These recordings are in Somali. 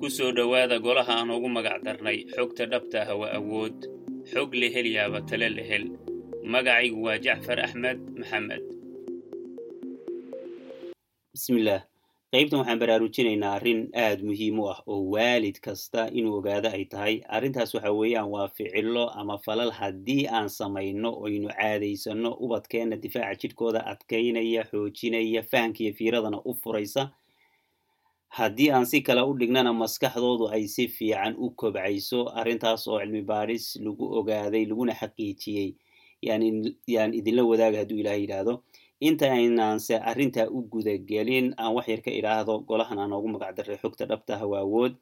ku soo dhowaada golaha aan ugu magac darnay. Xogta dhabta ah waa awood. Xog la helyaaba tale la hel. Magacaygu waa jacfar axmed maxamed. Bismillaah qaybtan waxaan baraarujinaynaa arrin aada muhiim u ah oo waalid kasta inuu ogaado ay tahay. Arrintaas waxa weeyaan waa ficilo ama falal haddii aan samayno oynu caadaysano ubadkeenna difaaca jidhkooda adkaynaya xoojinaya fahanka iyo fiiradana u furaysa haddii aan si kale u dhignana maskaxdoodu ay si fiican u kobcayso arrintaas oo cilmi baadhis lagu ogaaday laguna xaqiijiyey yaan idinla wadaaga hadduu ilaah yidhaahdo. Inta aynaanse arrintaa u gudagelin aan wax yar ka idhaahdo golahan aan oogu magac daray xogta dhabtaha waa awood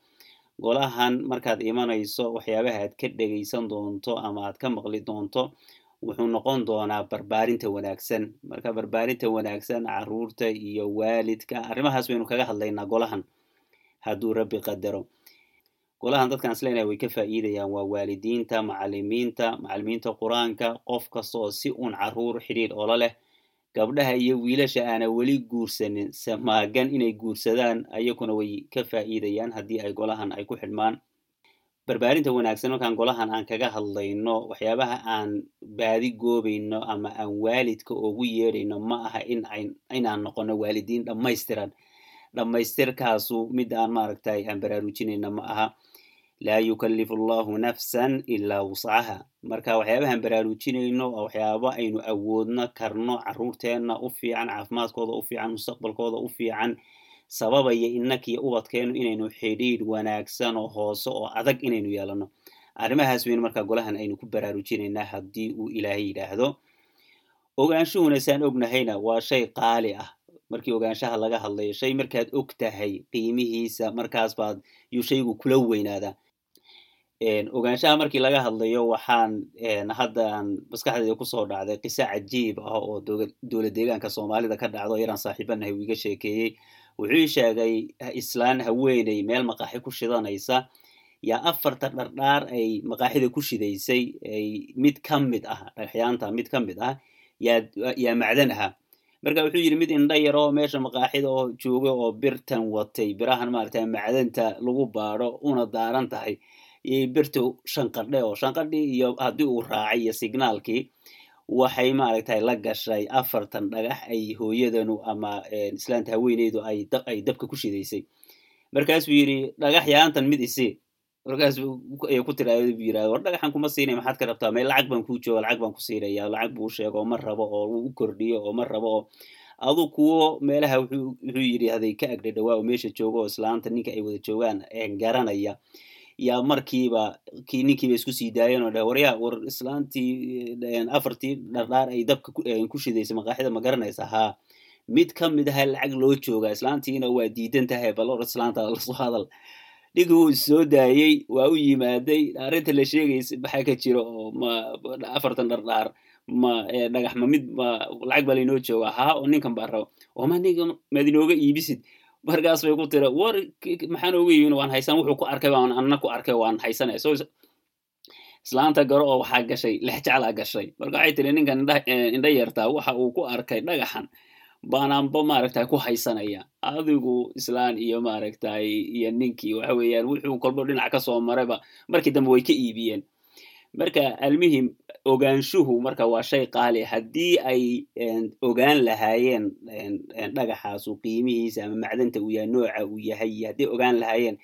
golahan markaad imanayso waxyaabaha aad ka dhegaysan doonto ama aad ka maqli doonto wuxuu noqon doonaa barbaarinta wanaagsan. Marka barbaarinta wanaagsan carruurta iyo waalidka arrimahaas baynu kaga hadlaynaa golahan hadduu rabbi qadaro. Golahan dadkaan isleenahay way ka faa'iidayaan. Waa waalidiinta macalimiinta macalimiinta qur'aanka qof kasta oo si uun carruur xidhiidh ola leh gabdhaha iyo wiilasha aana weli guursanin samaagan inay guursadaan ayaguna way ka faa'iidayaan haddii ay golahan ay ku xidhmaan barbaarinta wanaagsan markaan golahan aan kaga hadlayno waxyaabaha aan baadi goobayno ama aan waalidka ugu yeedhayno ma aha in inaan noqono waalidiin dhammaystiran. Dhammaystirkaasu mid aan maaragtay aan baraarujinayna ma aha laa yukallifu allahu nafsan ilaa wuscaha marka waxyaabahaan baraarujinayno waxyaaba aynu awoodno karno caruurteenna u fiican caafimaadkooda u fiican mustaqbalkooda u fiican sababaya innakiyo ubadkeenu inaynu xidhiidh wanaagsan oo hoose oo adag inaynu yeelano arrimahaas weynu markaa golahan aynu ku baraarujinaynaa haddii uu ilaahay yidhaahdo. Ogaanshuhuna saan ognahayna waa shay qaali ah. Markii ogaanshaha laga hadlayo shay markaad og tahay qiimihiisa markaas baad yuu shaygu kula weynaadaa. Ogaanshaha markii laga hadlayo waxaan haddaan maskaxdeeda ku soo dhacday qiso cajiib ah oo dowlad deegaanka soomaalida ka dhacdo yaraan saaxiibanahay uu iga sheekeeyey wuxuu sheegay islaan haweeney meel maqaaxi ku shidanaysa yaa afarta dhardhaar ay maqaaxida ku shidaysay mid ka mid ah dhagaxyaanta mid ka mid ah yaa macdan ahaa. Marka wuxuu yidhi mid indha yar oo meesha maqaaxida oo jooga oo birtan watay birahan maaragta macdanta lagu baadho una daaran tahay iyo birta shanqadhe oo shanqadhii iyo haddii uu raacay iyo signaalkii waxay maaragtay la gashay afartan dhagax ay hooyadanu ama islaanta haweeneydu ay dabka ku shidaysay markaasuu yidhi dhagax yaantan mid isi. Markaas ay ku tiraada bu yirahda war dhagaxan kuma siinay maxaad ka rabtaa? May lacag baan kuu jooga lacag baan ku siinaya lacag buu sheego ma rabo oo uu u kordhiyo oo ma rabo oo adu kuwo meelaha wuxuu yidhi haday ka agdha dhawaa oo meesha jooga oo islaanta ninka ay wada joogaan garanaya yaa markiiba kii ninkiiba isku sii daayeen oo dheh waryaa war islaantii afartii dhardhaar ay dabka ku shidaysay maqaaxida ma garanaysa. Haa mid ka mid aha lacag loo jooga islaantiina waa diidan tahay bal or islaanta la soo hadal. Ninki wuu soo daayey waa u yimaaday arrinta la sheegaysa maxaa ka jira oo ma afartan dhardhaar ma dhagax ma mid ma lacag baa lainoo jooga haa oo ninkan baa raba oo ma ninka maad inooga iibisid markaas bay ku tira war maxaan oga iibin waan haysan wuxuu ku arkay baan anna ku arkay waan haysanaya so islaanta garo oo waxaa gashay lexjaclaa gashay. Marka waxay tiri ninkan indha yeertaa waxa uu ku arkay dhagaxan baanaanba maaragtay ku haysanaya. Adigu islaan iyo maaragtay iyo ninkii waxa weeyaan wuxuu kolba dhinac ka soo marayba markii dambe way ka iibiyeen marka almuhim ogaanshuhu marka waa shay qaali. Haddii ay ogaan lahaayeen dhagaxaasu qiimihiisa ama macdanta uu yahay nooca uu yahay iyo hadday ogaan lahaayeen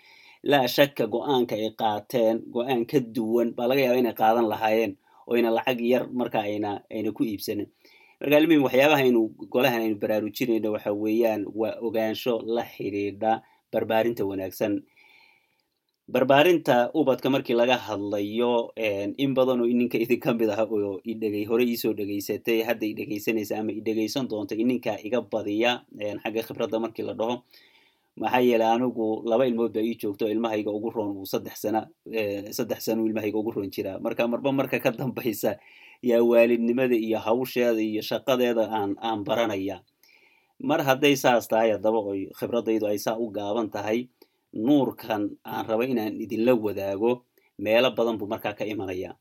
laa shakka go'aanka ay qaateen go'aan ka duwan baa laga yaaba inay qaadan lahaayeen oo ayna lacag yar marka ayna ayna ku iibsanin. Marka almuhim waxyaabaha aynu golahan aynu baraarujinayno waxa weeyaan waa ogaansho la xidhiidha barbaarinta wanaagsan barbaarinta ubadka markii laga hadlayo in badan oo ininka idinka mid ah oo idhegay hore iisoo dhegaysatay hadda i dhegaysanaysa ama i dhegaysan doonta ininka iga badiya xagga khibradda markii la dhaho maxaa yeelay anigu laba ilmood baa ii joogto ilmahayga ugu roon uu saddex sana saddex sana ilmahayga ugu roon jiraa. Marka marba marka ka dambaysa yaa waalidnimada iyo hawsheeda iyo shaqadeeda aan aan baranaya. Mar hadday saas tahay haddaba oy khibradaydu ay saa u gaaban tahay nuurkan aan raba inaan idinla wadaago meelo badan buu markaa ka imanaya.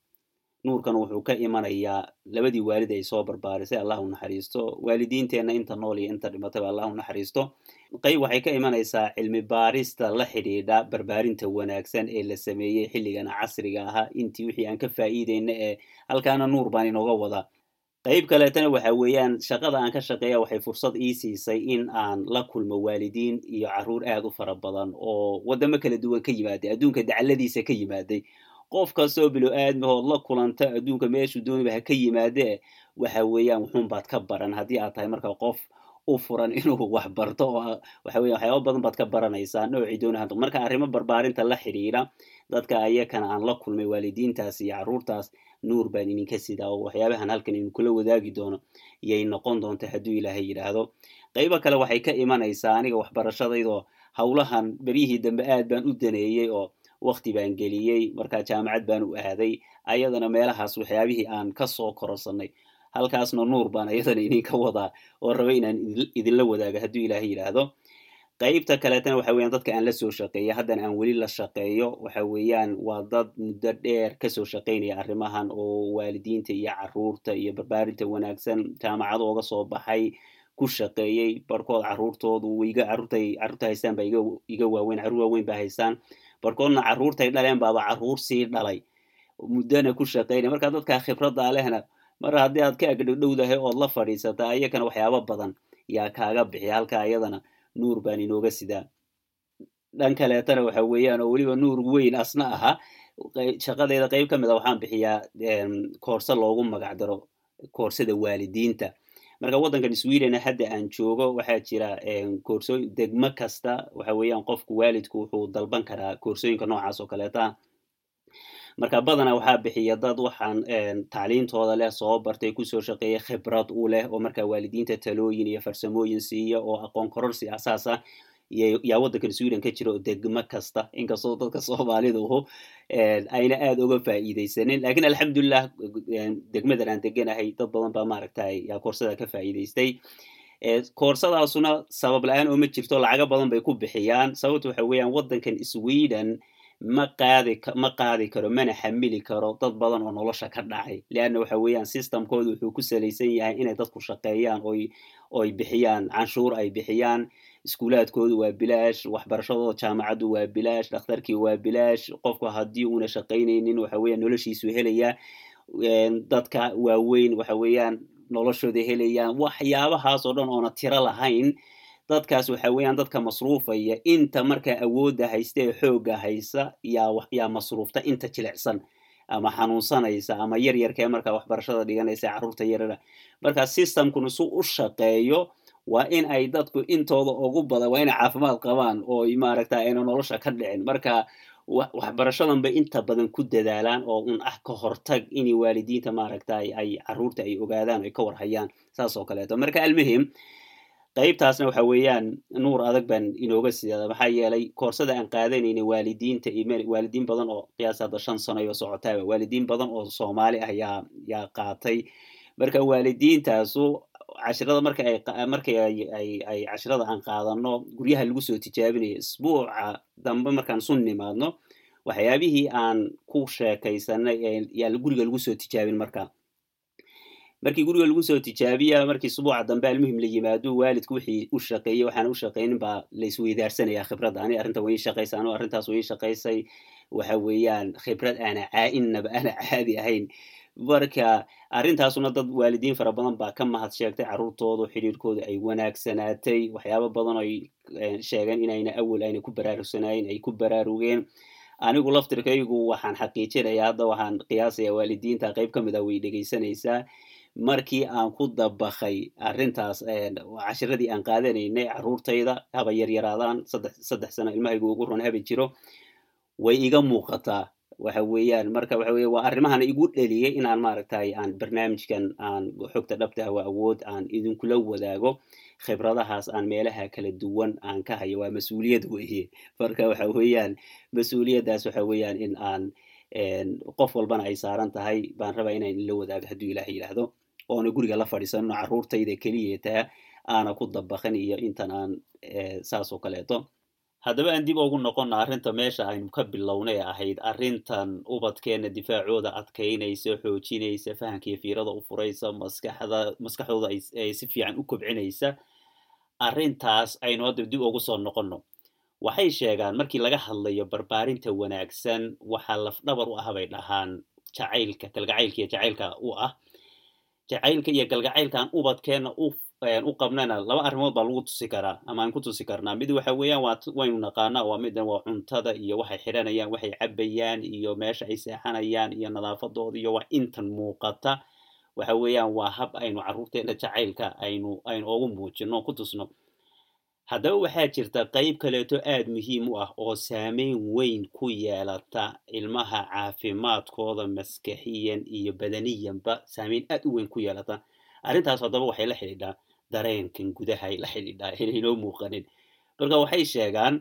Nuurkan wuxuu ka imanayaa labadii waalid ay soo barbaarisay allah u naxariisto. Waalidiinteenna inta nool iyo inta dhimataba allah u naxariisto. Qayb waxay ka imanaysaa cilmi baarista la xidhiidha barbaarinta wanaagsan ee la sameeyey xilligan casriga ahaa. Intii wixii aan ka faa'iideyna ee halkaana nuur baan inooga wadaa qayb kaleetana waxa weeyaan shaqada aan ka shaqeeya waxay fursad ii siisay in aan la kulmo waalidiin iyo carruur aad u fara badan oo waddamo kala duwan ka yimaaday adduunka dacaladiisa ka yimaaday qof kastoo bilo aadmahood la kulanta adduunka meeshuu dooniba ha ka yimaadee? Waxa weeyaan wuxuunbaad ka baran haddii aad tahay marka qof u furan inuu wax barto oo waxa weya waxyaaba badan baad ka baranaysaa noocii dooni hanto marka arrimo barbaarinta la xidhiidha dadka ayakana aan la kulmay waalidiintaas iyo carruurtaas nuur baan idinka sidaa oo waxyaabahan halkan idinkula wadaagi doono yay noqon doonta hadduu ilaahay yidhaahdo. Qaybo kale waxay ka imanaysaa aniga waxbarashadaydoo howlahan beryihii dambe aad baan u daneeyey oo wakti baan geliyey markaa jaamacad baan u aaday ayadana meelahaas waxyaabihii aan ka soo kororsanay halkaasna nuur baan ayadana idinka wadaa oo raba inaan idinla wadaago hadduu ilaahay yidhaahdo qaybta kaleetana waxa weeyaan dadka aan la soo shaqeeya haddana aan weli la shaqeeyo waxa weeyaan waa dad muddo dheer ka soo shaqaynaya arrimahan oo waalidiinta iyo carruurta iyo barbaarinta wanaagsan jaamacado oga soo baxay ku shaqeeyey barkood carruurtay carruurta haystaan baa iga waaweyn carruur waaweyn baa haystaan barkoodna carruurtay dhaleen baaba carruur sii dhalay muddona ku shaqaynaya marka dadka khibradda lehna mar haddii aad ka agdhowdahay ood la fadhiisata ayakana waxyaaba badan yaa kaaga bixiya halka ayadana nuur baan inooga sidaa. Dhan kaleetana waxa weeyaan oo weliba nuur weyn asna ahaa shaqadeeda qayb ka mid a waxaan bixiyaa koorse loogu magac daro koorsada waalidiinta. Marka waddankan sweden hadda aan joogo waxaa jira koorsooyin degmo kasta. Waxa weeyaan qofku waalidku wuxuu dalban karaa koorsooyinka noocaas oo kaleeta marka badana waxaa bixiya dad waxaan tacliintooda leh soo bartay ku soo shaqeeya khibrad u leh oo markaa waalidiinta talooyin iyo farsamooyin siiya oo aqoon kororsi asaas ah yaa waddankan sweden ka jira oo degmo kasta. Inkastoo dadka soomaaliduhu ayna aada uga faa'iideysanin laakiin alxamdulilah degmadan aan deganahay dad badan baa maaragtay yaa koorsada ka faa'iideystay koorsadaasuna sabab la'aan oo ma jirto lacago badan bay ku bixiyaan. Sababta waxa weeyaan waddankan sweden ma qaadi ma qaadi karo mana xamili karo dad badan oo nolosha ka dhacay. Leanna waxa weeyaan systemkooda wuxuu ku salaysan yahay inay dadku shaqeeyaan oy oy bixiyaan canshuur ay bixiyaan iskuulaadkoodu waa bilaash waxbarashadooda jaamacaddu waa bilaash dhakhtarkii waa bilaash qofku haddii uuna shaqaynaynin waxa weeyaan noloshiisu helayaa dadka waaweyn waxa weeyaan noloshooda helayaan waxyaabahaas oo dhan oona tiro lahayn dadkaas waxa weeyaan dadka masruufaya inta markaa awoodda haysta ee xoogga haysa yaa masruufta inta jilicsan ama xanuunsanaysa ama yar yarkee markaa waxbarashada dhiganaysa carruurta yarara marka systemkuna su u shaqeeyo waa in ay dadku intooda ugu badan waa inay caafimaad qabaan oo maaragta ayna nolosha ka dhicin. Marka waxbarashadan bay inta badan ku dadaalaan oo un ah ka hortag inay waalidiinta maaragta ay carruurta ay ogaadaan ay ka warhayaan saas oo kaleeto. Marka almuhim qaybtaasna waxa weeyaan nuur adag baan inooga sidaada maxaa yeelay koorsada aan qaadanayna waalidiinta waalidiin badan oo qiyaas hadda shan sano iyo socotaaba waalidiin badan oo soomaali ah yaa yaa qaatay. Marka waalidiintaasu cashirada marka ay markay ay ay ay cashirada aan qaadano guryaha lagu soo tijaabinayo isbuuca dambe markaan sun nimaadno waxyaabihii aan ku sheekaysanay yaa guriga lagu soo tijaabin marka markii guriga lagu soo tijaabiya markii subuuca dambe almuhim la yimaado waalidku wixii u shaqeeyey waxaan u shaqaynin baa la isweydaarsanaya khibradda ani arrintan way ii shaqaysa arrintaas way ii shaqaysay waxa weeyaan khibrad aana caa-innaba aana caadi ahayn. Marka arrintaasuna dad waalidiin fara badan baa ka mahad sheegtay carruurtoodu xidhiirkooda ay wanaagsanaatay waxyaaba badan ay sheegeen inayna awal ayna ku baraarugsanayn ay ku baraarugeen anigu laftirkaygu waxaan xaqiijinaya hadda waxaan qiyaasaya waalidiinta qayb ka mid ah way dhegaysanaysaa markii aan ku dabakay arrintaas cashiradii aan qaadanaynay carruurtayda haba yaryaraadaan saddex sano ilmahaygu ugu run haba jiro way iga muuqataa. Waxa weeyaan marka waxa weye waa arrimahana igu dheliyey inaan maaragtay aan barnaamijkan aan xogta dhabta waa awood aan idinkula wadaago khibradahaas aan meelaha kala duwan aan ka hayo. Waa mas'uuliyad weeye. Marka waxa weeyaan mas'uuliyaddaas waxa weeyaan in aan qof walbana ay saaran tahay baan rabaa inaan inla wadaago hadduu ilaah yidhaahdo oona guriga la fadhiisano carruurtayda keliyeetaa aana ku dabaqan iyo intan aan saas oo kaleeto. Haddaba aan dib ugu noqonna arrinta meesha aynu ka bilownay ahayd arrintan ubadkeenna difaacooda adkaynaysa xoojinaysa fahamkiiyo fiirada u furaysa maskaxda maskaxdooda ay si fiican u kobcinaysa arrintaas aynu hadda dib ugu soo noqonno. Waxay sheegaan markii laga hadlayo barbaarinta wanaagsan waxaa lafdhabar u ah bay dhahaan jacaylka galgacaylka iyo jacaylka u ah jacaylka iyo galgacaylkan ubadkeenna u qabnana laba arrimood baa lagu tusi karaa ama aan ku tusi karnaa. Mid waxa weeyaan waynu naqaanaa waa midan waa cuntada iyo waxay xidhanayaan waxay cabayaan iyo meesha ay seexanayaan iyo nadaafadooda iyo waa intan muuqata. Waxa weeyaan waa hab aynu carruurteena jacaylka aynu aynu ugu muujino ku tusno haddaba waxaa jirta qayb kaleeto aada muhiim u ah oo saameyn weyn ku yeelata ilmaha caafimaadkooda maskaxiyan iyo badaniyanba saameyn aad u weyn ku yeelata. Arrintaas haddaba waxay la xidhiidhaa dareenkan gudahay la xidhiidhaa inaynoo muuqanin. Marka waxay sheegaan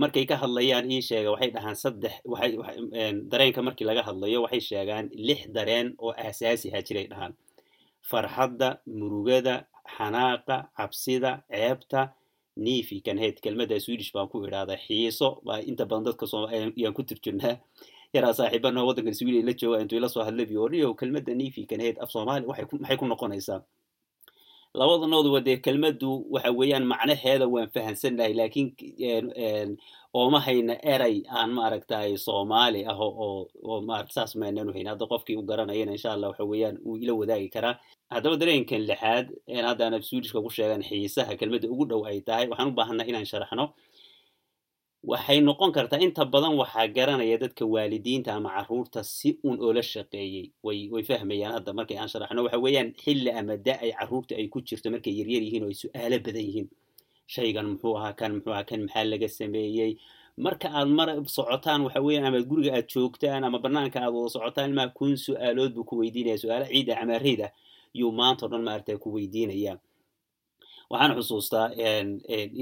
markay ka hadlayaan ii sheega waxay dhahaan saddex dareenka markii laga hadlayo waxay sheegaan lix dareen oo aasaasiha jiray dhahaan. Farxadda murugada xanaaqa cabsida ceebta nifi kanheyd kelmadda swedish baan ku idhaahdaa xiiso inta badan dadka soomaaliyaan ku turjurnaa yaraa saaxiibana waddankan sweden la jooga intuu ila soo hadlabi oo niyo kelmadda nifi kanheyd af soomaali maxay ku noqonaysaa labada nooduba dee kelmaddu waxa weeyaan macnaheeda waan fahansannahay laakiin ooma hayna eray aan maaragtay soomaali ah oo maarata saas maanaan hayn. Hadda qofkii u garanayana insha allah waxa weeyaan wuu ila wadaagi karaa. Haddaba dareenkan lixaad hadda ana swedishka ku sheegan xiisaha kelmadda ugu dhow ay tahay waxaan u baahanaa inaan sharaxno waxay noqon kartaa inta badan waxaa garanaya dadka waalidiinta ama carruurta si un oola shaqeeyey. Way way fahmayaan hadda markay aan sharaxno. Waxa weeyaan xilli ama da ay carruurta ay ku jirto markay yaryar yihiin oo ay su'aalo badan yihiin. Shaygan muxuu ahaa kan muxuu ahaa kan maxaa laga sameeyey? Marka aad mar socotaan waxa weeyaan ama guriga aad joogtaan ama banaanka aad wada socotaan ilmaha kun su'aalood buu ku weydiinaya su'aalo ciida camaareyd ah yuu maanta o dhan maaragta ku weydiinaya waxaan xusuustaa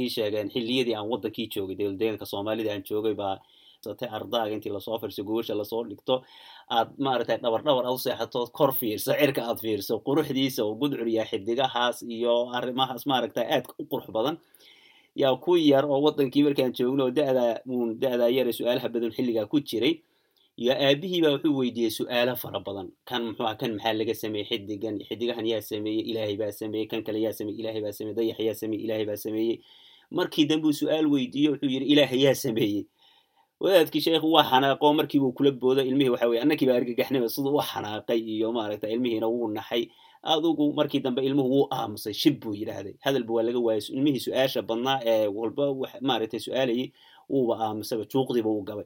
ii sheegeen xilliyadii aan waddankii joogay dowladdeeganka soomaalida aan joogay baa satay ardaaga intii la soo fariiso gogosha la soo dhigto. Aad maaragtay dhabar dhabar u seexato kor fiirso cirka aad fiirso quruxdiisa oo gudcur iyo xidigahaas iyo arrimahaas maaragtay aad u qurux badan. Yaa ku yar oo waddankii markaan joogno oo da'daa uun da'daa yare su'aalaha badan xilligaa ku jiray iyo aabihii baa wuxuu weydiiyey su'aalo fara badan. Kan muxuu ah kan maxaa laga sameeyey? Xidigan xidigahan yaa sameeyey ilaahay baa sameeyey. Kan kale yaa sameeyey ilaahay baa sameeyey. Dayax yaa sameeyey ilaahay baa sameeyey. Markii dambe su'aal weydiiyo wuxuu yidhi ilaahay yaa sameeyey. Wadaadkii sheekhu waa xanaaqo markiibuu kula boodo ilmihii waxa weye annakii baa argagaxnima siduu u xanaaqay iyo maaragta ilmihiina wuu naxay. Adugu markii dambe ilmuhu wuu aamusay shib buu yidhaahday. Hadalba waa laga waayay ilmihii su'aasha badnaa ee walba maaragtay su'aalayay wuuba aamusayba juuqdiiba uu gabay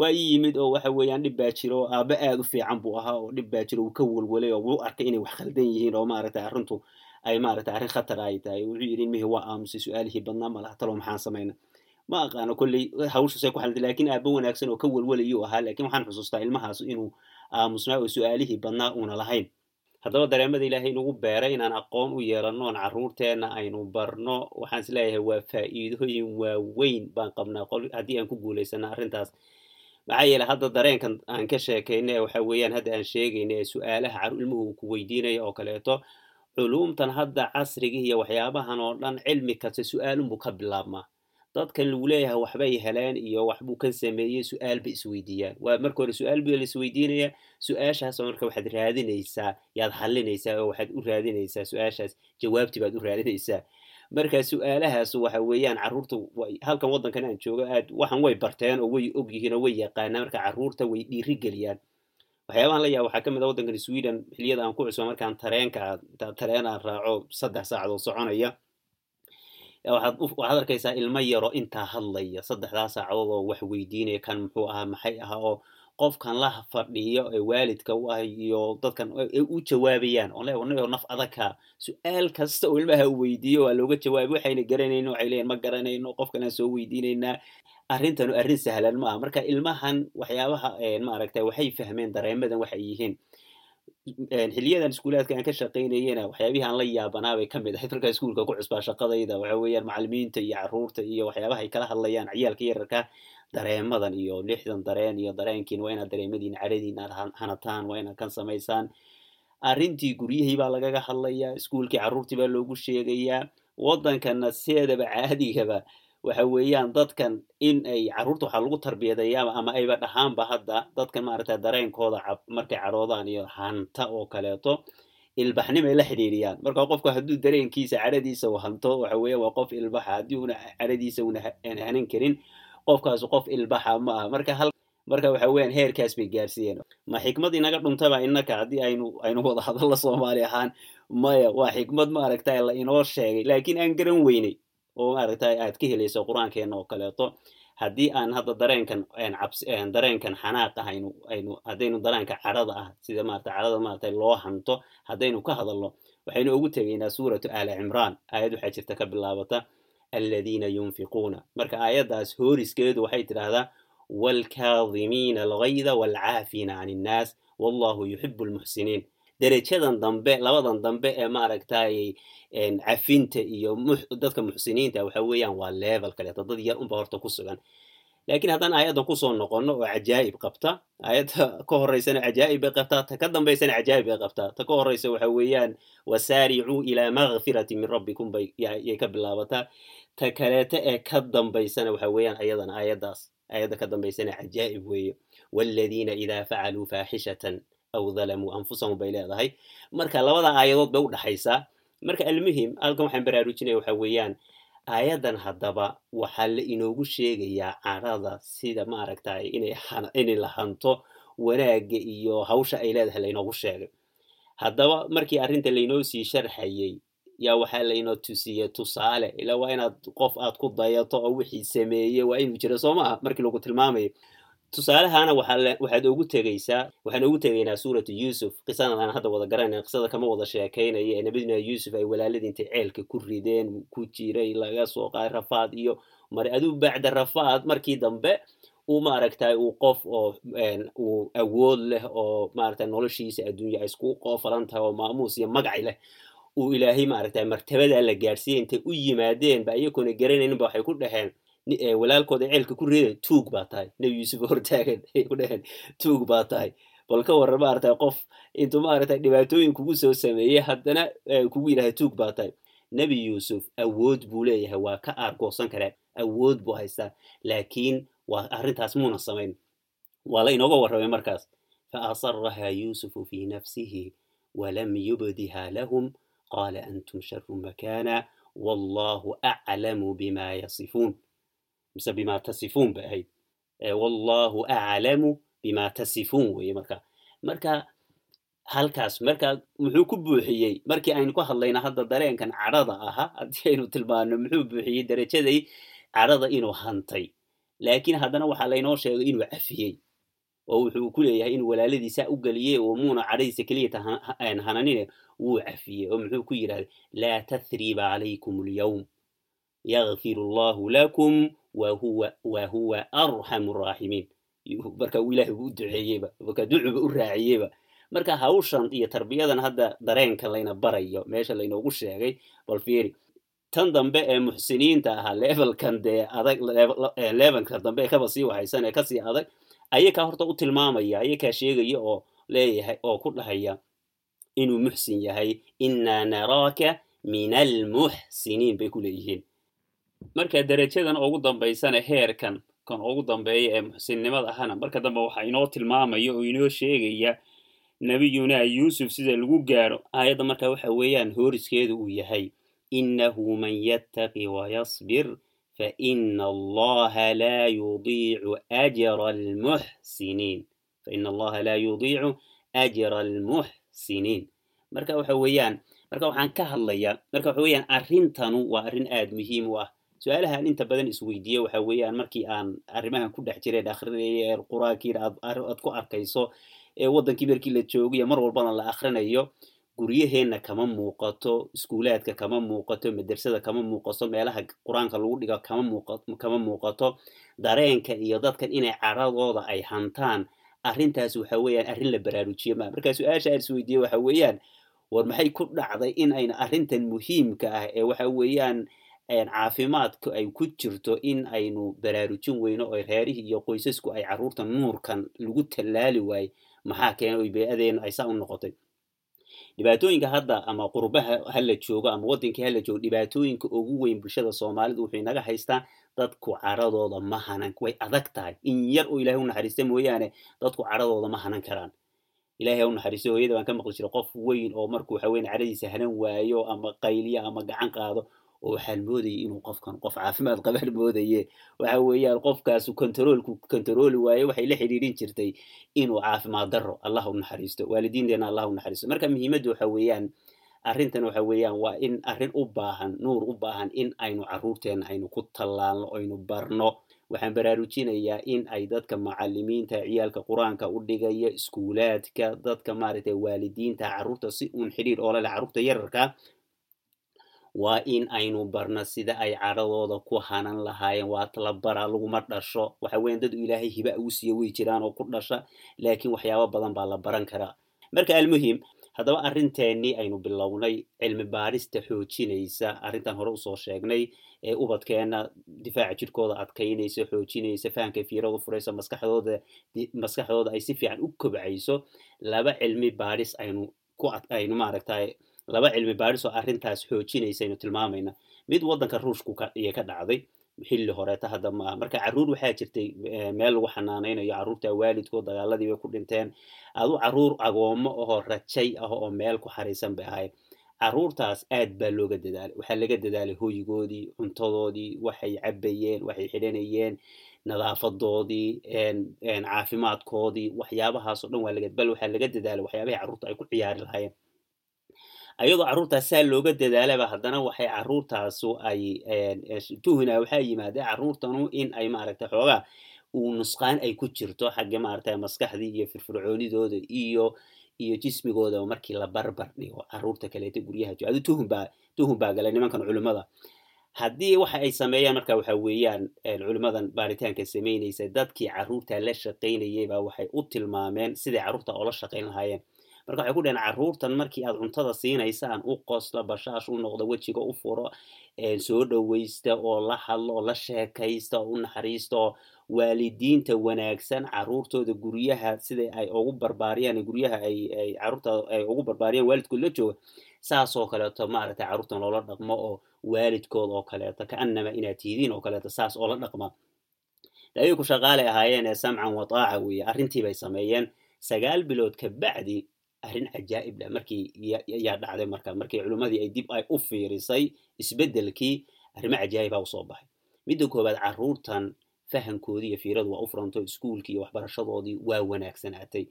waa ii yimid oo waxa weeyaan dhib baa jiro oo aabbe aad u fiican buu ahaa oo dhib baa jiro uu ka welwelay oo wuu arkay inay wax khaldan yihiin oo maaragtay arrintu ay maaragtay arrin khatar ay tahay. Wuxuu yidhi ilmihii waa aamusay su'aalihii badnaa malaha talo maxaan samayna. Ma aqaano kolley hawshaasay ku xalantay laakiin aabbe wanaagsan oo ka welwelayuu ahaa laakiin waxaan xusuustaa ilmahaas inuu aamusnaa oo su'aalihii badnaa uuna lahayn. Haddaba dareemada ilaahay nagu beeray inaan aqoon u yeelanno oon aynu barno waxaan is leeyahay waa faa'iidooyin waaweyn baan qabnaa. Haddii aan ku guulaysana arrintaas maxaa yeele hadda dareenkan aan ka sheekayna waxa weeyaan hadda aan sheegayna ee su'aalaha ilmuhu uu ku weydiinaya oo kaleeto culuumtan hadda casriga iyo waxyaabahan oo dhan cilmi kasta su'aalunbuu ka bilaabmaa. Dadkan lagu leeyahay waxbay heleen iyo waxbuu kan sameeyey su'aal bay isweydiiyaan waa marka hore su'aal baa la su'aashaasoo marka waxaad raadinaysaa yaad xalinaysaa oo waxaad u raadinaysaa su'aashaas jawaabti baad u raadinaysaa marka su'aalahaas waxa weeyaan carruurta halkan waddankan aan joogo aad waxan way barteen oo way og yihiin oo way yaqaanaan marka carruurta way dhiiri geliyaan waxyaabahan la yaaba waxaa ka mid a waddankan sweden xiliyada aan ku cusbo markaan tareenka tareen aan raaco saddex saacadood soconaya. Waxaad waxaad arkaysaa ilmo yaro intaa hadlaya saddexdaa saacadood oo wax weydiinaya kan muxuu ahaa maxay ahaa oo qofkan la fadhiyo ee waalidka u ah iyo dadkan u jawaabayaan oo leeyo naf adagka su'aal kasta oo ilmaha u weydiiyo waa looga jawaabay waxayna garanayno waxay leeyihiin ma garanayno qof kalaan soo weydiinaynaa arrintanu arrin sahlan ma aha marka ilmahan waxyaabaha maaragtay waxay fahmeen dareemadan waxay yihiin xiliyadan iskuulaadka aan ka shaqaynayena waxyaabihii aan la yaabanaa bay ka mid ahayd markaa iskuulka ku cusbaa shaqadayda waxa weeyaan macalimiinta iyo carruurta iyo waxyaabaha ay kala hadlayaan ciyaalka yararka dareemadan iyo lixdan dareen iyo dareenkiin waa inaad dareemadiin cadhadiin aad hanataan waa inaad kan samaysaan. Arrintii guryihii baa lagaga hadlayaa iskuulkii carruurtii baa loogu sheegayaa waddankana sideedaba caadigaba waxa weeyaan dadkan in ay carruurta waxaa lagu tarbiyadeeya ama ayba dhahaanba hadda dadkan maaragta dareenkooda markay cadhoodaan iyo hanta oo kaleeto ilbaxnimay la xidhiiriyaan marka qofku hadduu dareenkiisa cadhadiisa u hanto waxa waa qof ilbaxa. Haddii una cadhadiisa una hanan karin qofkaas qof ilbaxa ma aha. Marka hal marka waxa weeyaan heerkaas bay gaarsiiyeen. Ma xikmad inaga dhuntaba innaka haddii aynu aynu wada hadallo soomaali ahaan maya waa xikmad maaragtay la inoo sheegay laakiin aan garan weynay oo maaragtay aad ka helayso qur'aankeena oo kaleeto haddii aan hadda dareenkan cabs dareenkan xanaaq ah aynu aynu haddaynu dareenka cadhada ah sida maarata cadhada maaragtay loo hanto haddaynu ka hadalno waxaynu ugu tegaynaa suuratu aali cimraan aayad waxaa jirta ka bilaabata aladiina yunfiquuna. Marka aayaddaas hooriskeedu waxay tidhaahdaa waalkaadimiina algayda waalcaafiina can innaas wallahu yuxibu lmuxsiniin derejadan dambe labadan dambe ee maaragtay cafinta iyo dadka muxsiniinta waxa weeyaan waa level kaleeto dad yar unba horta ku sugan. Laakiin haddaan aayaddan ku soo noqonno oo cajaa'ib qabta aayadda ka horeysana cajaa'ib bay qabtaa ta ka dambaysana cajaa'ib bay qabtaa. Ta ka horeysa waxa weeyaan wasaaricuu ilaa makfirati min rabbikum bay ka bilaabataa. Ta kaleeta ee ka dambaysana waxa weeyaan ayadana aayaddaas aayadda ka dambaysana cajaa'ib weeye waaladiina idaa facaluu faaxishatan aw dalamuu anfusahum bay leedahay. Marka labada aayadood bay u dhaxaysaa. Marka almuhim halkan waxaan baraarujinaya waxa weeyaan aayaddan haddaba waxaa la inoogu sheegayaa cadhada sida maaragtay inay la hanto wanaagga iyo hawsha ay leedahay lainoogu sheegay. Haddaba markii arrinta lainoo sii sharxayey yaa waxaa lainoo tusiye tusaale ilaa waa inaad qof aad ku dayato oo wixii sameeye waa inuu jiro soo maaha. Markii lagu tilmaamayo tusaalahana waxaad ugu tegaysaa waxaan ugu tegaynaa suuratu yuusuf. Qisadan aan hadda wada garanayna qisada kama wada sheekaynaya ee nabadina yuusuf ay walaaladii intay ceelka ku rideen ku jiray laga soo qaaday rafaad iyo mar aduu bacda rafaad markii dambe uu maaragtay uu qof oo uu awood leh oo maaragtay noloshiisa adduunya ay isku qoofalan tahay oo maamuus iyo magaci leh uu ilaahay maaragtay martabadaa la gaarsiiyey intay u yimaadeen ba iyagoona garanayninba waxay ku dhaheen walaalkooda ceelka ku riday tuug baa tahay. Nebi yuusuf hortaagan ay ku dhaheen tuug baa tahay. Bal ka warran maaragtay qof intuu maaragtay dhibaatooyin kugu soo sameeyey haddana kugu yidhahay tuug baa tahay. Nebi yuusuf awood buu leeyahay waa ka aargoosan karaa. Awood buu haystaa laakiin waa arrintaas muuna samayn. Waa la inooga warramay markaas. Fa asarahaa yuusufu fii nafsihi walam yubdiha lahum qaala antum sharu makaana wallahu aclamu bima yasifuun mise bima tasifuun bay ahayd wallahu aclamu bima tasifuun weye marka marka halkaas marka muxuu ku buuxiyey markii aynu ka hadlayna hadda dareenkan cadhada ahaa haddii aynu tilmaano muxuu buuxiyey derajaday cadhada inuu hantay laakiin haddana waxaa laynoo sheegay inuu cafiyey oo wuxuu ku leeyahay in walaaladiisa u geliyey oo muuna cadhadiisa keliyata hananine wuu cafiyey oo muxuu ku yidhahday laa tathriba calaykum alyawm yakfir allahu lakum wahuwa wahuwa arxamu raaximiin marka uu ilaahay u duceeyeyba marka ducuba u raaciyeyba. Marka hawshan iyo tarbiyadan hadda dareenka layna barayo meesha laynoogu sheegay bal fiiri tan dambe ee muxsiniinta ahaa levelkan dee adag levelka dambe ee kaba sii waxaysan ee ka sii adag ayakaa horta u tilmaamaya ayakaa sheegaya oo leeyahay oo ku dhahaya inuu muxsin yahay. Innaa naraaka min almuxsiniin bay ku leeyihiin marka derajadan ugu dambaysana heerkan kan ugu dambeeya ee muxsinnimada ahana marka dambe waxaa inoo tilmaamaya oo inoo sheegaya nebiyuna yuusuf sida lagu gaaro aayadda marka waxa weeyaan hooriskeedu uu yahay innahu man yattaqi wayasbir faina allaha laa yudiicu ajra almuxsiniin faina allaha laa yudiicu ajra almuxsiniin marka waxa weeyaan marka waxaan ka hadlayaa marka waxa weeyaan arrintanu waa arrin aad muhiim u ah su'aalahaan inta badan isweydiiye waxa weeyaan markii aan arrimahan ku dhex jireen akrinaya ee qur'aankiina aad ku arkayso ee waddankii markii la joogayo mar walbana la akhrinayo guryaheenna kama muuqato iskuulaadka kama muuqato madersada kama muuqato meelaha qur'aanka lagu dhigo kama muuqato dareenka iyo dadkan inay caradooda ay hantaan. Arrintaas waxa weeyaan arrin la baraarujiyo maa marka su'aasha aan isweydiiye waxa weeyaan war maxay ku dhacday in ayna arrintan muhiimka ah ee waxa weeyaan caafimaadku ay ku jirto in aynu baraarujin weyno oo reerihii iyo qoysasku ay carruurta nuurkan lagu tallaali waaye maxaa keena oy bey-adeenu ay saa u noqotay? Dhibaatooyinka hadda ama qurbaha hala joogo ama wadankii hala joogo dhibaatooyinka ugu weyn bulshada soomaalida wuxuu inaga haystaa dadku caradooda ma hanan way adag tahay. In yar oo ilahay u naxariista mooyaane dadku caradooda ma hanan karaan. Ilahay u naxariisto hooyada baan ka maqli jiray qof weyn oo markuu waxa weyn caradiisa hanan waayo ama qayliyo ama gacan qaado oo waxaan moodayay inuu qofkan qof caafimaad qabaan moodaye. Waxa weeyaan qofkaasu controolku controoli waaye waxay la xidhiidhin jirtay inuu caafimaad daro allah u naxariisto waalidiinteena allah u naxariisto. Marka muhiimaddu waxa weeyaan arrintan waxa weeyaan waa in arrin u baahan nuur u baahan in aynu carruurteena aynu ku tallaalno aynu barno. Waxaan baraarujinayaa in ay dadka macalimiinta ciyaalka qur'aanka u dhigaya iskuulaadka dadka maaragtay waalidiinta carruurta si uun xidhiir oo lale carruurta yararka waa in aynu barno sida ay caradooda ku hanan lahaayeen. Waa la bara laguma dhasho. Waxa weyan dad ilaahay hiba uu siiya way jiraan oo ku dhasha laakiin waxyaabo badan baa la baran karaa. Marka almuhim haddaba arrinteenii aynu bilownay cilmi baarista xoojinaysa. Arrintan hore u soo sheegnay ee ubadkeena difaaca jirkooda adkaynaysa xoojinaysa fahamka fiirada furaysa maskaxdooda maskaxdooda ay si fiican u kobcayso. Laba cilmi baaris aynu ku aynu maaragtay laba cilmi baaris oo arrintaas xoojinaysa aynu tilmaamayna mid waddanka ruushku iyo ka dhacday xilli horeeta hadda maaha marka carruur waxaa jirtay meel lagu xanaanaynayo carruurta waalidkood dagaaladii bay ku dhinteen. Adu carruur agoomo ahoo rajay ah oo meel ku xariisan bay ahayd carruurtaas aad baa looga dadaalay waxaa laga dadaalay hoygoodii cuntadoodii waxay cabayeen waxay xidhanayeen nadaafadoodii caafimaadkoodii waxyaabahaas o dhan waa bal waxaa laga dadaalay waxyaabahay carruurta ay ku ciyaari lahaayeen ayadoo carruurtaas saa looga dadaalaba haddana waxay carruurtaasu ay tuhina waxaa yimaadee carruurtanu in ay maaragtay xoogaa uu nusqaan ay ku jirto xagga maaragtay maskaxdii iyo firfircoonidooda iyo iyo jismigooda markii la barbar dhigo carruurta kaleeta guryaha jo tuhun baa tuhun baa galay nimankan culimmada. Haddii waxa ay sameeyaan marka waxa weeyaan culimmadan baaritaanka samaynaysa dadkii carruurta la shaqaynayay baa waxay u tilmaameen siday carruurta oola shaqayn lahaayeen marka waxay ku dhaheen carruurtan markii aad cuntada siinaysaan u qosla bashaash u noqdo wejiga u furo soo dhowaysta oo la hadlo oo la sheekaysta oo u naxariista oo waalidiinta wanaagsan carruurtooda guryaha sida ay ugu barbaariyaan guryaha ay ay ugu barbaariyaan waalidkood la jooga saasoo kaleeto maaragtay carruurtan loola dhaqmo oo waalidkood oo kaleeto kaanama inaad tihidiin oo kaleeto saas oola dhaqma. Ayay ku shaqaalay ahaayeen ee samcan wataaca weeye arrintii bay sameeyeen. Sagaal bilood ka bacdi arrin cajaa'ib leh. Markii yaa dhacday marka markii culimmadii ay dib ay u fiirisay isbeddelkii arrimo cajaa'ibaa u soo baxay. Midda koowaad carruurtan fahamkoodii iyo fiiradu waa u furanto iskuulkii iyo waxbarashadoodii waa wanaagsanaatay.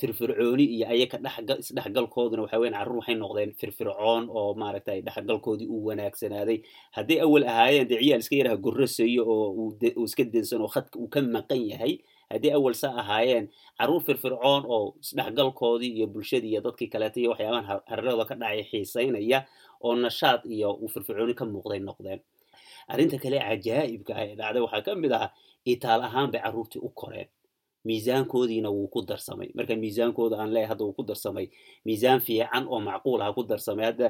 Firfircooni iyo ayaka isdhexgalkooduna waxa weyan carruur waxay noqdeen firfircoon oo maaragtay dhexgalkoodii uu wanaagsanaaday hadday awal ahaayeen dee ciyaal iska yaraha gorrasayo oo uu iska densan oo khadka uu ka maqan yahay haddii awal sa ahaayeen carruur firfircoon oo isdhexgalkoodii iyo bulshadii iyo dadkii kaleeta iyo waxyaabahan hareerada ka dhacay xiisaynaya oo nashaad iyo uu firfircooni ka muuqday noqdeen. Arrinta kale cajaa'ibka ah ee dhacday waxaa ka mid ah itaal ahaan bay carruurtii u koreen miisaankoodiina wuu ku darsamay. Marka miisaankooda aan leeyahay hadda wuu ku darsamay. Miisaan fiican oo macquul ah ku darsamay. Hadda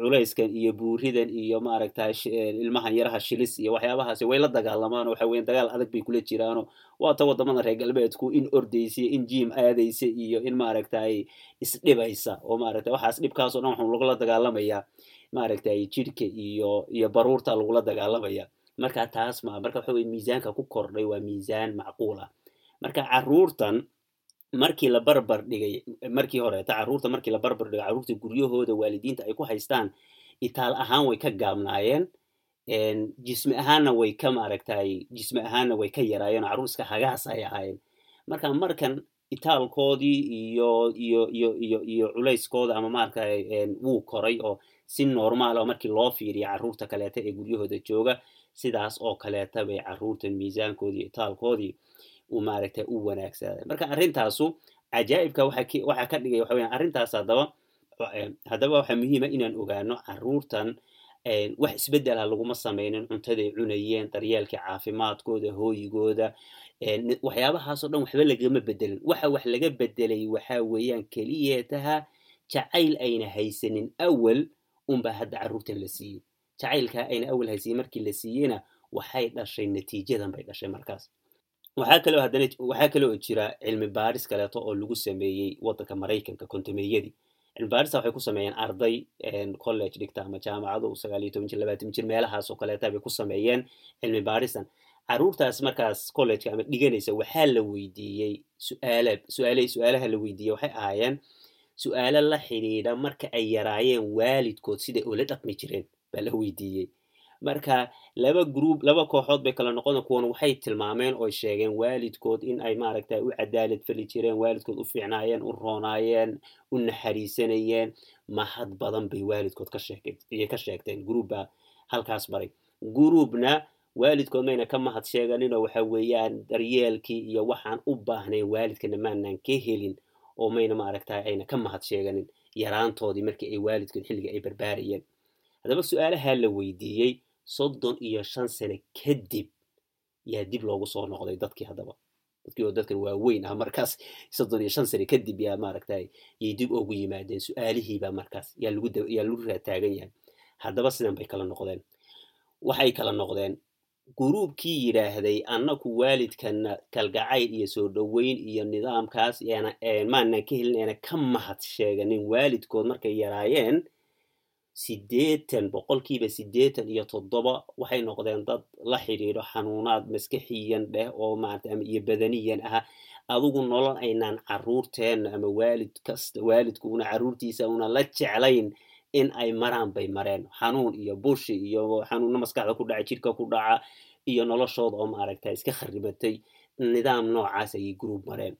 culayskan iyo buuridan iyo maaragta ilmahan yaraha shilis iyo waxyaabahaasi way la dagaalamaan waxa weyan dagaal adag bay kula jiraano waata waddamada reer galbeedku in ordaysa in jiim aadaysa iyo in maaragtay isdhibaysa oo maaragta waxaas dhibkaasoo dhan waxaa lagula dagaalamayaa maaragtay jidhka iyo iyo baruurta lagula dagaalamaya. Marka taas ma marka waxa weye miisaanka ku kordhay waa miisaan macquul ah marka carruurtan markii la barbar dhigay markii horeeta carruurta markii la barbar dhigay carruurta guryahooda waalidiinta ay ku haystaan itaal ahaan way ka gaabnaayeen jismi ahaanna way ka maaragtay jismi ahaanna way ka yaraayeen carruur iska hagaas ay ahaayeen. Marka markan itaalkoodii iyo iyo iyo iyo iyo culayskooda ama maaragtay wuu koray oo si normaal oo markii loo fiiriya carruurta kaleeta ee guryahooda jooga sidaas oo kaleeta bay carruurtan miisaankoodii itaalkoodii maaragtay u wanaagsanaaday marka arrintaasu cajaa'ibka waxaa ka dhigay waxa weyan arrintaas haddaba haddaba waxaa muhiima inaan ogaano carruurtan wax isbeddel ah laguma sameynin cuntaday cunayeen daryeelkii caafimaadkooda hooyigooda waxyaabahaasoo dhan waxba lagama bedelin. Waxa wax laga bedelay waxa weeyaan keliyeetaha jacayl ayna haysanin awal unbaa hadda carruurtan la siiyey jacaylkaa ayna awal haysanin markii la siiyeyna waxay dhashay natiijadan bay dhashay markaas waxaa kaloo haddana waxaa kaloo jira cilmi baaris kaleeto oo lagu sameeyey waddanka maraykanka kontomeyadii cilmibaarista waxay ku sameeyeen arday college dhigta ama jaamacado sagaal iyo toban jir labaatan jir meelahaas oo kaleeta bay ku sameeyeen cilmi baaristan caruurtaas markaas collegeka ama dhiganaysa waxaa la weydiiyey suaala suaal su'aalaha la weydiiyey waxay ahaayeen su'aalo la xidhiidha marka ay yaraayeen waalidkood siday ula dhaqmi jireen baa la weydiiyey marka laba group laba kooxood bay kala noqon kuwan waxay tilmaameen oo sheegeen waalidkood in ay maaragta u cadaalad fali jireen waalidkood u fiicnaayeen u roonaayeen u naxariisanayeen. Mahad badan bay waalidkood ka ka sheegteen groupba halkaas baray. Groupna waalidkood mayna ka mahad sheeganinoo waxa weeyaan daryeelkii iyo waxaan u baahnayn waalidkana maanan ka helin oo mayna maaragta ayna ka mahad sheeganin yaraantoodii markii ay waalidkood xilliga ay barbaarayeen haddaba su'aalaha la weydiiyey soddon iyo shan sane kadib yaa dib loogu soo noqday dadkii haddaba dadkii oo dadkan waaweyn ah markaas soddon iyo shan sane kadib yaa maaragtay yay dib ugu yimaadeen su'aalihiibaa markaas yaa lagu raataagan yahay haddaba sidan bay kala noqdeen waxay kala noqdeen guruubkii yidhaahday annaku waalidkana kalgacayl iyo soo dhoweyn iyo nidaamkaas maanan ka helin eena ka mahad sheeganin waalidkood markay yaraayeen siddeetan boqolkiiba siddeetan iyo toddoba waxay noqdeen dad la xidhiidho xanuunaad maskaxiyan dheh oo maarata ama iyo badaniyan ah adugu nolol aynaan caruurteenna ama waalid kasta waalidku una caruurtiisa una la jeclayn in ay maraan bay mareen. Xanuun iyo bushi iyo xanuunno maskaxda ku dhaca jidhka ku dhaca iyo noloshooda oo maaragta iska kharibatay nidaam noocaas ayay gruub mareen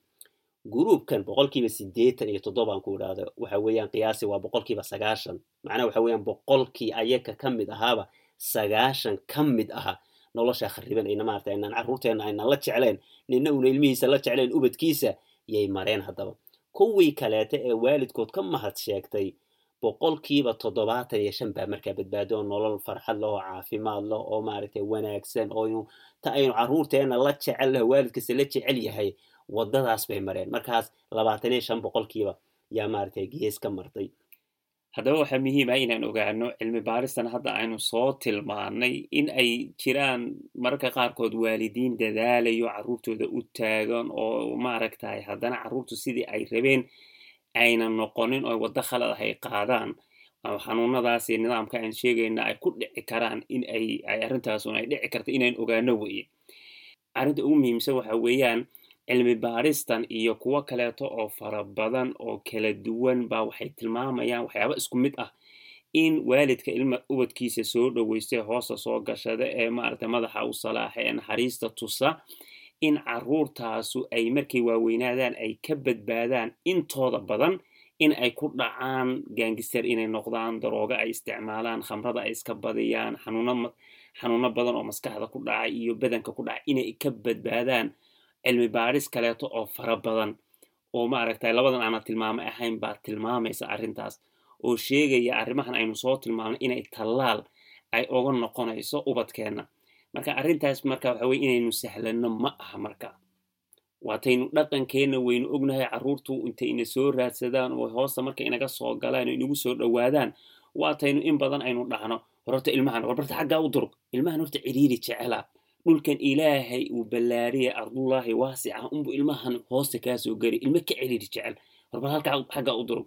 gruubkan boqolkiiba siddeetan iyo toddobaan ku idhaahdo waxa weeyaan qiyaasi waa boqolkiiba sagaashan. Macnaha waxa weeyaan boqolkii ayaka ka mid ahaaba sagaashan ka mid aha nolosha khariban. Ayna maarata aynaan carruurteenna aynaan la jecleen nina una ilmihiisa la jecleen ubadkiisa yay mareen haddaba. Kuwii kaleete ee waalidkood ka mahad sheegtay boqolkiiba toddobaatan iyo shan baa markaa badbaado oo nolol farxad leh oo caafimaad leh oo maaragtay wanaagsan oo ta aynu carruurteenna la jecel leh waalidkasta la jecel yahay waddadaas bay mareen. Markaas labaatan iyo shan boqolkiiba yaa maaragtay gees ka martay. Haddaba waxaa muhiim ah inaan ogaano cilmi baaristan hadda aynu soo tilmaanay in ay jiraan mararka qaarkood waalidiin dadaalayo carruurtooda u taagan oo maaragtay haddana carruurtu sidii ay rabeen ayna noqonin oo waddo khalad ah ay qaadaan xanuunadaas nidaamka aan sheegayna ay ku dhici karaan in ay arrintaasun ay dhici karto inaan ogaano weye arrinta ugu muhiimsan waxa weeyaan cilmi baaristan iyo kuwo kaleeto oo fara badan oo kala duwan baa waxay tilmaamayaan waxyaaba isku mid ah in waalidka ilma ubadkiisa soo dhoweysta hoosta soo gashada ee maaragtay madaxa u salaaxa ee naxariista tusa in carruurtaasu ay markay waaweynaadaan ay ka badbaadaan intooda badan in ay ku dhacaan gaangister inay noqdaan darooga ay isticmaalaan khamrada ay iska badiyaan xanuuno badan oo maskaxda ku dhaca iyo badanka ku dhaca inay ka badbaadaan cilmi baaris kaleeto oo fara badan. Oo maaragtay labadan aana tilmaamo ahayn baa tilmaamaysa arrintaas. Oo sheegaya arrimahan aynu soo tilmaamnay inay tallaal ay oga noqonayso ubadkeenna. Marka arrintaas marka waxa weye inaynu sahlanno ma aha marka. Waataynu dhaqankeenna waynu ognahay carruurtu intay ina soo raadsadaan oo hoosta marka inaga soo galaan oo inagu soo dhowaadaan. Waataynu in badan aynu dhahno horta ilmahan warbarta xaggaa u durug. Ilmahan horta ciriiri jecela dhulkan ilaahay uu ballaariyay ardullaahi waasica unbu ilmahan hoosta kaa soo gari ilmo ka ciriiri jecel. Warbar halkaa xaggaa u durug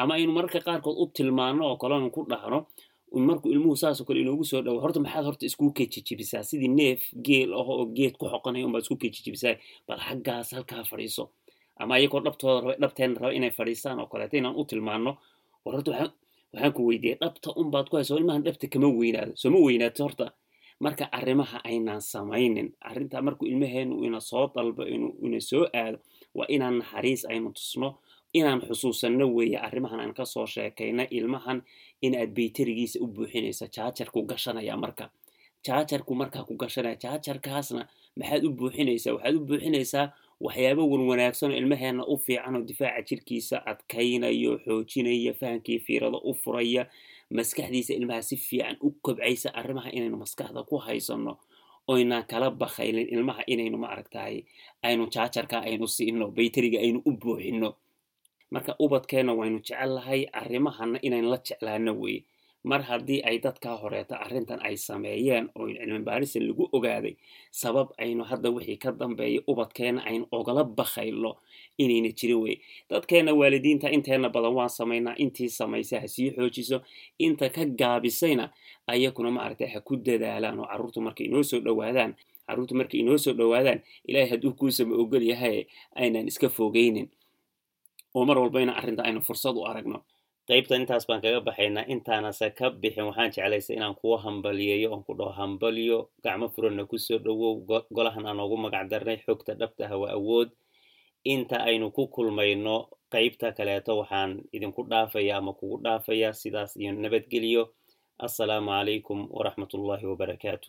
ama aynu mararka qaarkood u tilmaano oo kalenu ku dhahno markuu ilmuhu saasoo kale inoogu soo dhawo horta maxaad horta isku kejijibisaa sidii neef geel ah oo geed ku xoqanaya unbaad isku kejijibisaa bal xaggaas halkaa fadhiiso. Ama ayagoo dhabtooda dhabteena raba inay fadhiistaan oo kaleeto inaan u tilmaano war horta waxaan ku weydiiyay dhabta unbaad ku haysa ilmahan dhabta kama weynaado soo ma weynaato horta marka arrimaha aynaan samaynin arrintaa markuu ilmaheenu ina soo dalbo ina soo aado waa inaan naxariis aynu tusno inaan xusuusanno weeye arrimahan aan ka soo sheekayna ilmahan inaad bayterigiisa u buuxinaysa jaajarku gashanaya marka. Jaajarku markaa ku gashanaya jaajarkaasna maxaad u buuxinaysaa waxaad u buuxinaysaa waxyaabo wanwanaagsan oo ilmaheena u fiican oo difaaca jirkiisa adkaynayo xoojinaya fahankii fiirada u furaya maskaxdiisa ilmaha si fiican u kobcaysa arrimaha inaynu maskaxda ku haysano oynaan kala bakaylin ilmaha inaynu maaragtahay aynu jaajarka aynu siino bayteriga aynu u buuxino marka ubadkeenna waynu jecel lahay arrimahana inaynu la jeclaano weye mar haddii ay dadkaa horeeta arrintan ay sameeyeen oo cilmi baarisan lagu ogaaday sabab aynu hadda wixii ka dambeeya ubadkeena aynu ogala bakaylo inayna jirin wey dadkeena waalidiinta inteena badan waan samaynaa intii samaysa ha sii xoojiso inta ka gaabisayna ayakuna maaragtay ha ku dadaalaan oo carruurtu markay inoo soo dhowaadaan carruurtu markay inoo soo dhowaadaan ilaahay hadduu kuusama ogol yahay aynan iska fogeynin oo mar walbayna arrinta aynu fursad u aragno qaybta intaas baan kaga baxaynaa. Intaanase ka bixin waxaan jeclaystay inaan kuwa hambaliyeeyo oon ku dhaho hambaliyo gacmo furanna ku soo dhowow golahan aan oogu magac darnay xogta dhabta hawa awood. Inta aynu ku kulmayno qaybta kaleeto waxaan idinku dhaafaya ama kugu dhaafaya sidaas iyo nabadgeliyo assalaamu calaykum waraxmatullahi wabarakaatu